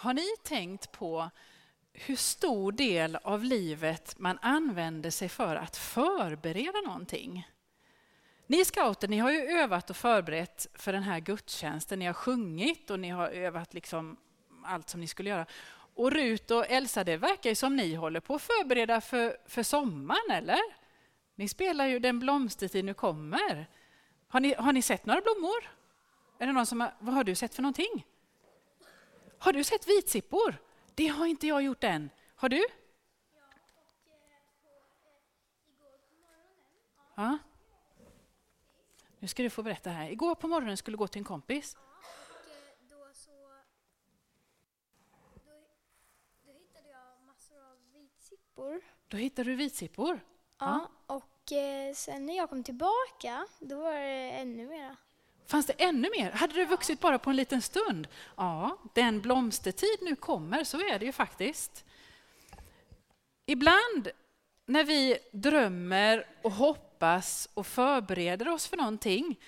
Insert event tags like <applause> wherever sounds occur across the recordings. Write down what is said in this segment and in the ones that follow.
Har ni tänkt på hur stor del av livet man använder sig för att förbereda någonting? Ni scouter, ni har ju övat och förberett för den här gudstjänsten. Ni har sjungit och ni har övat liksom allt som ni skulle göra. Och Rut och Elsa, det verkar ju som ni håller på att förbereda för, för sommaren, eller? Ni spelar ju Den blomstertid nu kommer. Har ni, har ni sett några blommor? Är det någon som har, vad har du sett för någonting? Har du sett vitsippor? Det har inte jag gjort än. Har du? Ja. Nu ska du få berätta här. Igår på morgonen skulle du gå till en kompis. Då, hittade jag massor av vitsippor. Då hittade du vitsippor. Ja. Och eh, sen när jag kom tillbaka, då var det ännu mera. Fanns det ännu mer? Hade det vuxit bara på en liten stund? Ja, den blomstertid nu kommer, så är det ju faktiskt. Ibland när vi drömmer och hoppas och förbereder oss för någonting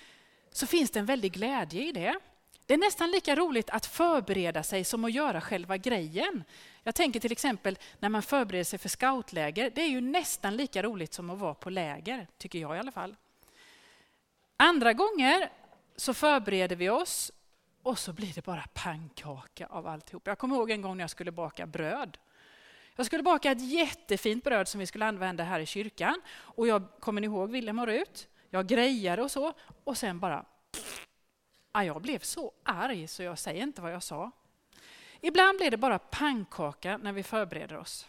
så finns det en väldig glädje i det. Det är nästan lika roligt att förbereda sig som att göra själva grejen. Jag tänker till exempel när man förbereder sig för scoutläger. Det är ju nästan lika roligt som att vara på läger, tycker jag i alla fall. Andra gånger så förbereder vi oss och så blir det bara pannkaka av alltihop. Jag kommer ihåg en gång när jag skulle baka bröd. Jag skulle baka ett jättefint bröd som vi skulle använda här i kyrkan. Och jag kommer ni ihåg Willem och Rut? Jag grejade och så och sen bara... <sniffs> Pff, jag blev så arg så jag säger inte vad jag sa. Ibland blir det bara pannkaka när vi förbereder oss.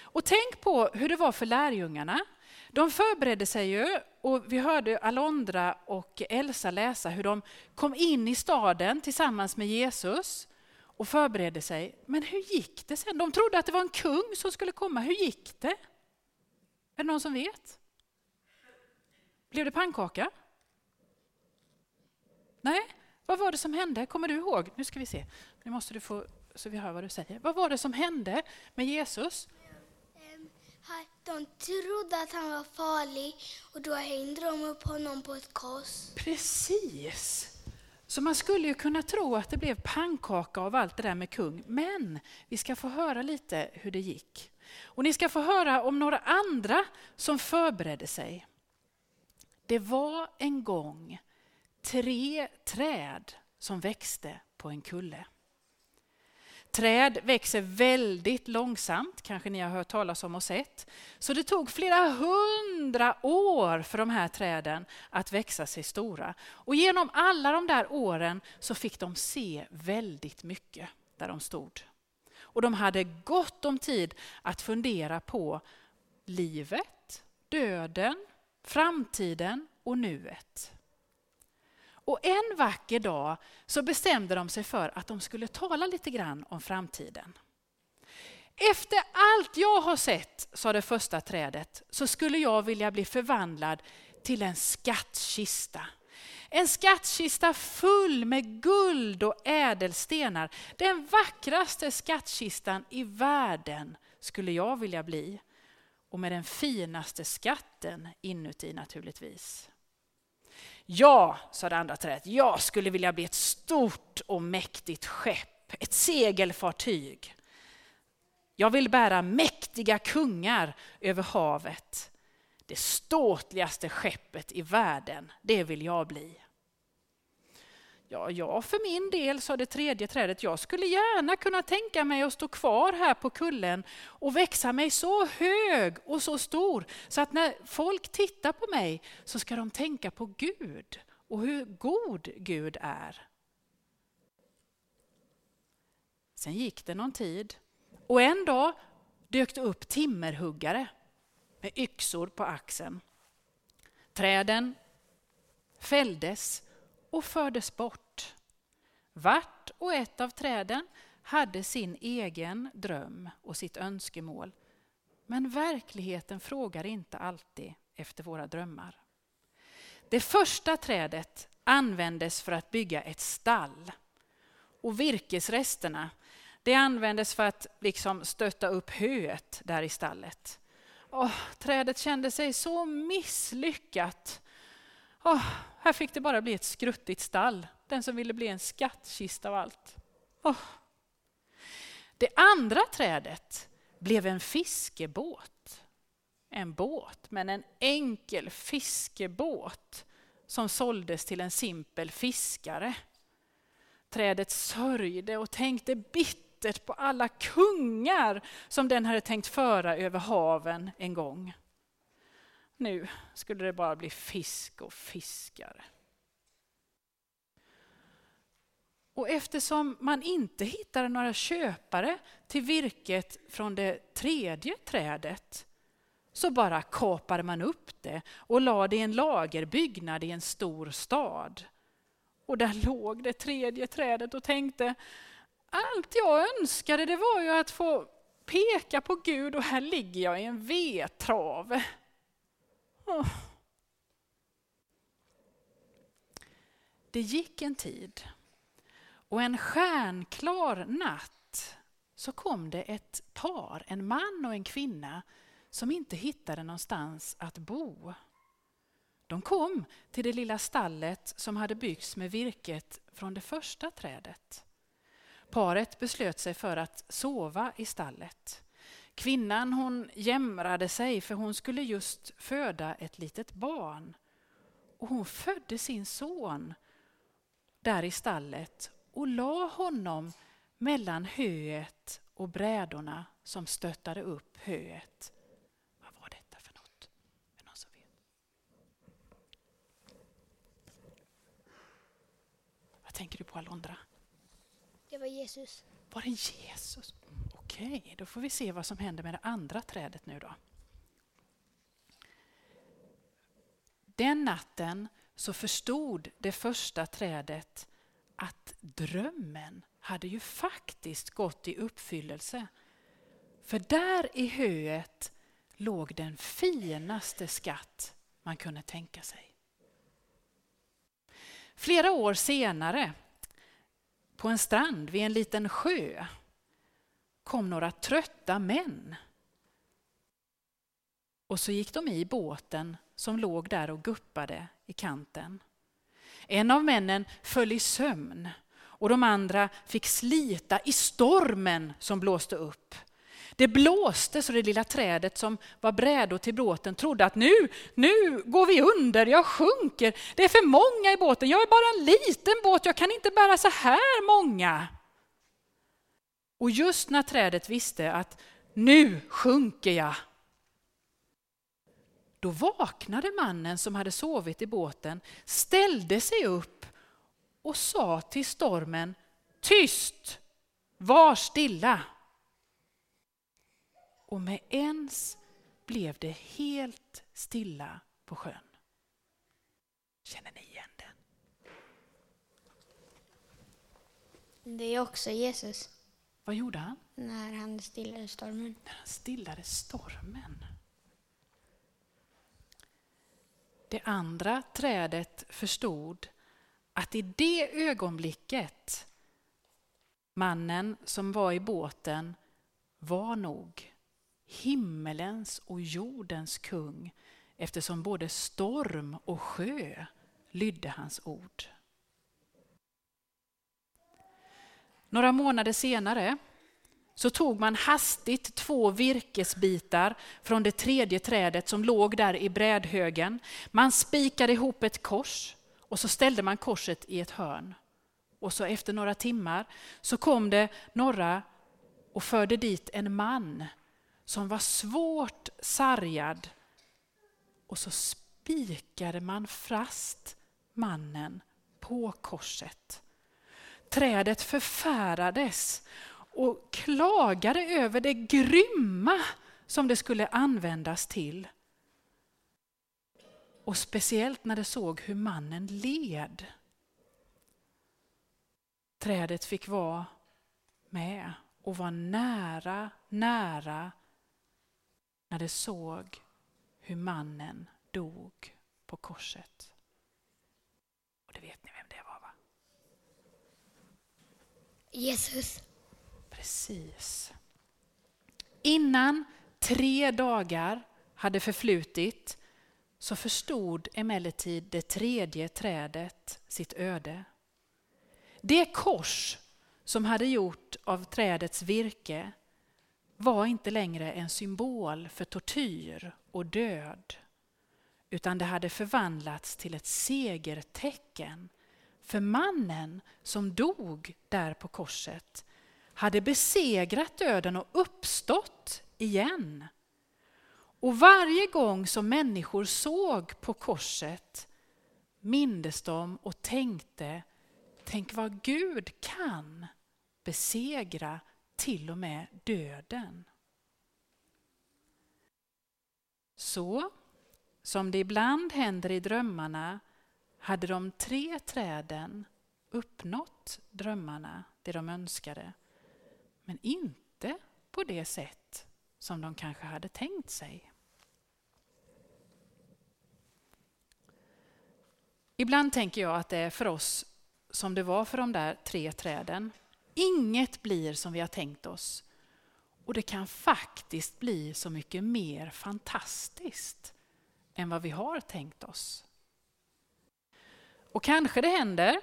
Och tänk på hur det var för lärjungarna. De förberedde sig ju och vi hörde Alondra och Elsa läsa hur de kom in i staden tillsammans med Jesus och förberedde sig. Men hur gick det sen? De trodde att det var en kung som skulle komma. Hur gick det? Är det någon som vet? Blev det pannkaka? Nej, vad var det som hände? Kommer du ihåg? Nu ska vi se. Nu måste du få så vi hör vad du säger. Vad var det som hände med Jesus? De trodde att han var farlig och då hängde de upp honom på ett kors. Precis. Så man skulle ju kunna tro att det blev pannkaka av allt det där med kung. Men vi ska få höra lite hur det gick. Och ni ska få höra om några andra som förberedde sig. Det var en gång tre träd som växte på en kulle. Träd växer väldigt långsamt, kanske ni har hört talas om och sett. Så det tog flera hundra år för de här träden att växa sig stora. Och genom alla de där åren så fick de se väldigt mycket där de stod. Och de hade gott om tid att fundera på livet, döden, framtiden och nuet. Och en vacker dag så bestämde de sig för att de skulle tala lite grann om framtiden. Efter allt jag har sett, sa det första trädet, så skulle jag vilja bli förvandlad till en skattkista. En skattkista full med guld och ädelstenar. Den vackraste skattkistan i världen skulle jag vilja bli. Och med den finaste skatten inuti naturligtvis. Ja, sa det andra trädet, jag skulle vilja bli ett stort och mäktigt skepp, ett segelfartyg. Jag vill bära mäktiga kungar över havet. Det ståtligaste skeppet i världen, det vill jag bli. Ja, jag för min del, sa det tredje trädet, jag skulle gärna kunna tänka mig att stå kvar här på kullen och växa mig så hög och så stor så att när folk tittar på mig så ska de tänka på Gud och hur god Gud är. Sen gick det någon tid och en dag dök det upp timmerhuggare med yxor på axeln. Träden fälldes och fördes bort. Vart och ett av träden hade sin egen dröm och sitt önskemål. Men verkligheten frågar inte alltid efter våra drömmar. Det första trädet användes för att bygga ett stall. Och virkesresterna det användes för att liksom stötta upp höet där i stallet. Oh, trädet kände sig så misslyckat Oh, här fick det bara bli ett skruttigt stall. Den som ville bli en skattkista av allt. Oh. Det andra trädet blev en fiskebåt. En båt, men en enkel fiskebåt som såldes till en simpel fiskare. Trädet sörjde och tänkte bittert på alla kungar som den hade tänkt föra över haven en gång. Nu skulle det bara bli fisk och fiskare. Och eftersom man inte hittade några köpare till virket från det tredje trädet så bara kapade man upp det och lade det i en lagerbyggnad i en stor stad. Och där låg det tredje trädet och tänkte, allt jag önskade det var ju att få peka på Gud och här ligger jag i en vedtrave. Oh. <sighs> Det gick en tid och en stjärnklar natt så kom det ett par, en man och en kvinna, som inte hittade någonstans att bo. De kom till det lilla stallet som hade byggts med virket från det första trädet. Paret beslöt sig för att sova i stallet. Kvinnan hon jämrade sig för hon skulle just föda ett litet barn. Och hon födde sin son där i stallet och la honom mellan höet och brädorna som stöttade upp höet. Vad var detta för något? Är någon som vet? Vad tänker du på Alondra? Det var Jesus. Var det Jesus? Okej, då får vi se vad som händer med det andra trädet nu då. Den natten så förstod det första trädet att drömmen hade ju faktiskt gått i uppfyllelse. För där i höet låg den finaste skatt man kunde tänka sig. Flera år senare, på en strand vid en liten sjö, kom några trötta män. Och så gick de i båten som låg där och guppade i kanten. En av männen föll i sömn och de andra fick slita i stormen som blåste upp. Det blåste så det lilla trädet som var brädor till båten trodde att nu, nu går vi under, jag sjunker, det är för många i båten, jag är bara en liten båt, jag kan inte bära så här många. Och just när trädet visste att nu sjunker jag, då vaknade mannen som hade sovit i båten, ställde sig upp och sa till stormen Tyst! Var stilla! Och med ens blev det helt stilla på sjön. Känner ni igen den? Det är också Jesus. Vad gjorde han? När han stillade stormen. När han stillade stormen. Det andra trädet förstod att i det ögonblicket mannen som var i båten var nog himmelens och jordens kung eftersom både storm och sjö lydde hans ord. Några månader senare så tog man hastigt två virkesbitar från det tredje trädet som låg där i brädhögen. Man spikade ihop ett kors och så ställde man korset i ett hörn. Och så efter några timmar så kom det några och förde dit en man som var svårt sargad. Och så spikade man fast mannen på korset. Trädet förfärades och klagade över det grymma som det skulle användas till. Och speciellt när det såg hur mannen led. Trädet fick vara med och var nära, nära när det såg hur mannen dog på korset. Och det vet ni vem det var va? Jesus. Precis. Innan tre dagar hade förflutit så förstod emellertid det tredje trädet sitt öde. Det kors som hade gjort av trädets virke var inte längre en symbol för tortyr och död utan det hade förvandlats till ett segertecken för mannen som dog där på korset hade besegrat döden och uppstått igen. Och varje gång som människor såg på korset mindes de och tänkte, tänk vad Gud kan besegra till och med döden. Så som det ibland händer i drömmarna hade de tre träden uppnått drömmarna, det de önskade. Men inte på det sätt som de kanske hade tänkt sig. Ibland tänker jag att det är för oss som det var för de där tre träden. Inget blir som vi har tänkt oss. Och det kan faktiskt bli så mycket mer fantastiskt än vad vi har tänkt oss. Och kanske det händer,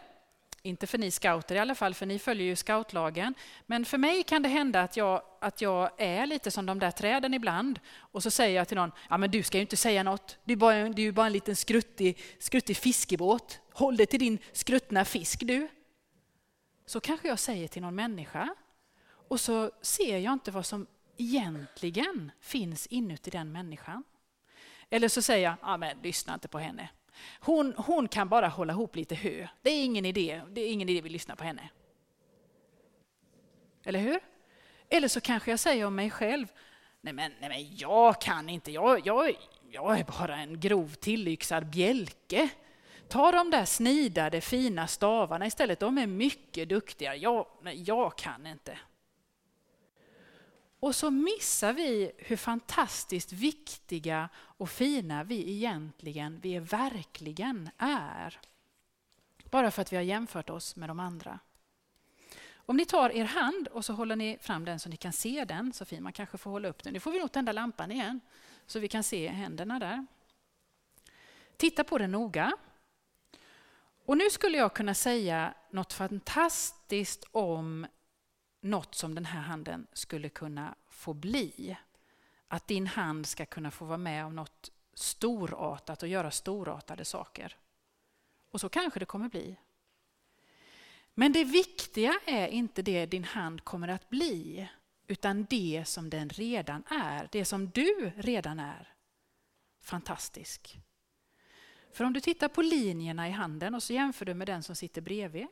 inte för ni scouter i alla fall, för ni följer ju scoutlagen, men för mig kan det hända att jag, att jag är lite som de där träden ibland. Och så säger jag till någon, ja men du ska ju inte säga något, det är, bara, det är ju bara en liten skruttig, skruttig fiskebåt. Håll dig till din skruttna fisk du. Så kanske jag säger till någon människa. Och så ser jag inte vad som egentligen finns inuti den människan. Eller så säger jag, ja, men lyssna inte på henne. Hon, hon kan bara hålla ihop lite hö. Det är ingen idé, det är ingen idé vi lyssnar på henne. Eller hur? Eller så kanske jag säger om mig själv, nej men, nej men jag kan inte, jag, jag, jag är bara en grov tillyxad bjälke. Ta de där snidade fina stavarna istället, de är mycket duktiga. Jag, nej, jag kan inte. Och så missar vi hur fantastiskt viktiga och fina vi egentligen, vi verkligen är. Bara för att vi har jämfört oss med de andra. Om ni tar er hand och så håller ni fram den så ni kan se den, Sofie, man kanske får hålla upp den. Nu får vi nog tända lampan igen så vi kan se händerna där. Titta på den noga. Och nu skulle jag kunna säga något fantastiskt om något som den här handen skulle kunna få bli. Att din hand ska kunna få vara med om något storartat och göra storartade saker. Och så kanske det kommer bli. Men det viktiga är inte det din hand kommer att bli, utan det som den redan är, det som du redan är. Fantastisk. För om du tittar på linjerna i handen och så jämför du med den som sitter bredvid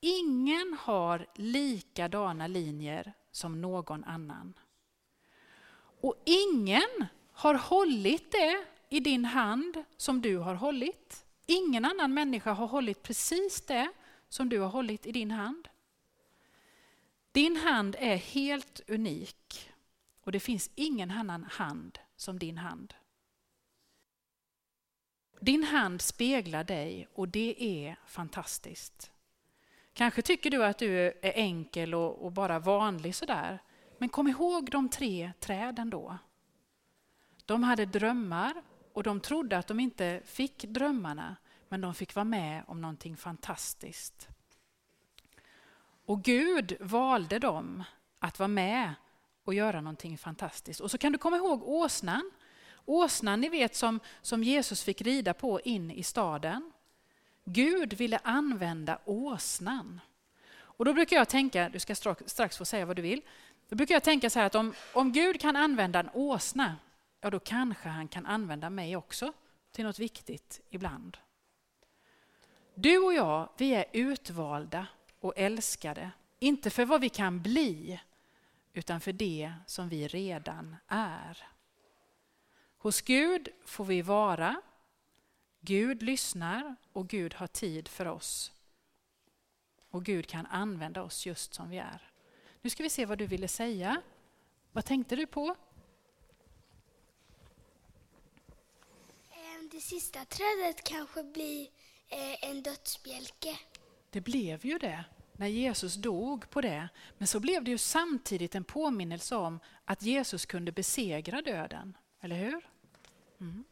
Ingen har likadana linjer som någon annan. Och ingen har hållit det i din hand som du har hållit. Ingen annan människa har hållit precis det som du har hållit i din hand. Din hand är helt unik och det finns ingen annan hand som din hand. Din hand speglar dig och det är fantastiskt. Kanske tycker du att du är enkel och, och bara vanlig sådär. Men kom ihåg de tre träden då. De hade drömmar och de trodde att de inte fick drömmarna, men de fick vara med om någonting fantastiskt. Och Gud valde dem att vara med och göra någonting fantastiskt. Och så kan du komma ihåg åsnan. Åsnan ni vet som, som Jesus fick rida på in i staden. Gud ville använda åsnan. Och då brukar jag tänka, du ska strax få säga vad du vill, då brukar jag tänka så här att om, om Gud kan använda en åsna, ja då kanske han kan använda mig också till något viktigt ibland. Du och jag, vi är utvalda och älskade, inte för vad vi kan bli, utan för det som vi redan är. Hos Gud får vi vara Gud lyssnar och Gud har tid för oss. Och Gud kan använda oss just som vi är. Nu ska vi se vad du ville säga. Vad tänkte du på? Ehm, det sista trädet kanske blir eh, en dödsbjälke. Det blev ju det när Jesus dog på det. Men så blev det ju samtidigt en påminnelse om att Jesus kunde besegra döden. Eller hur? Mm.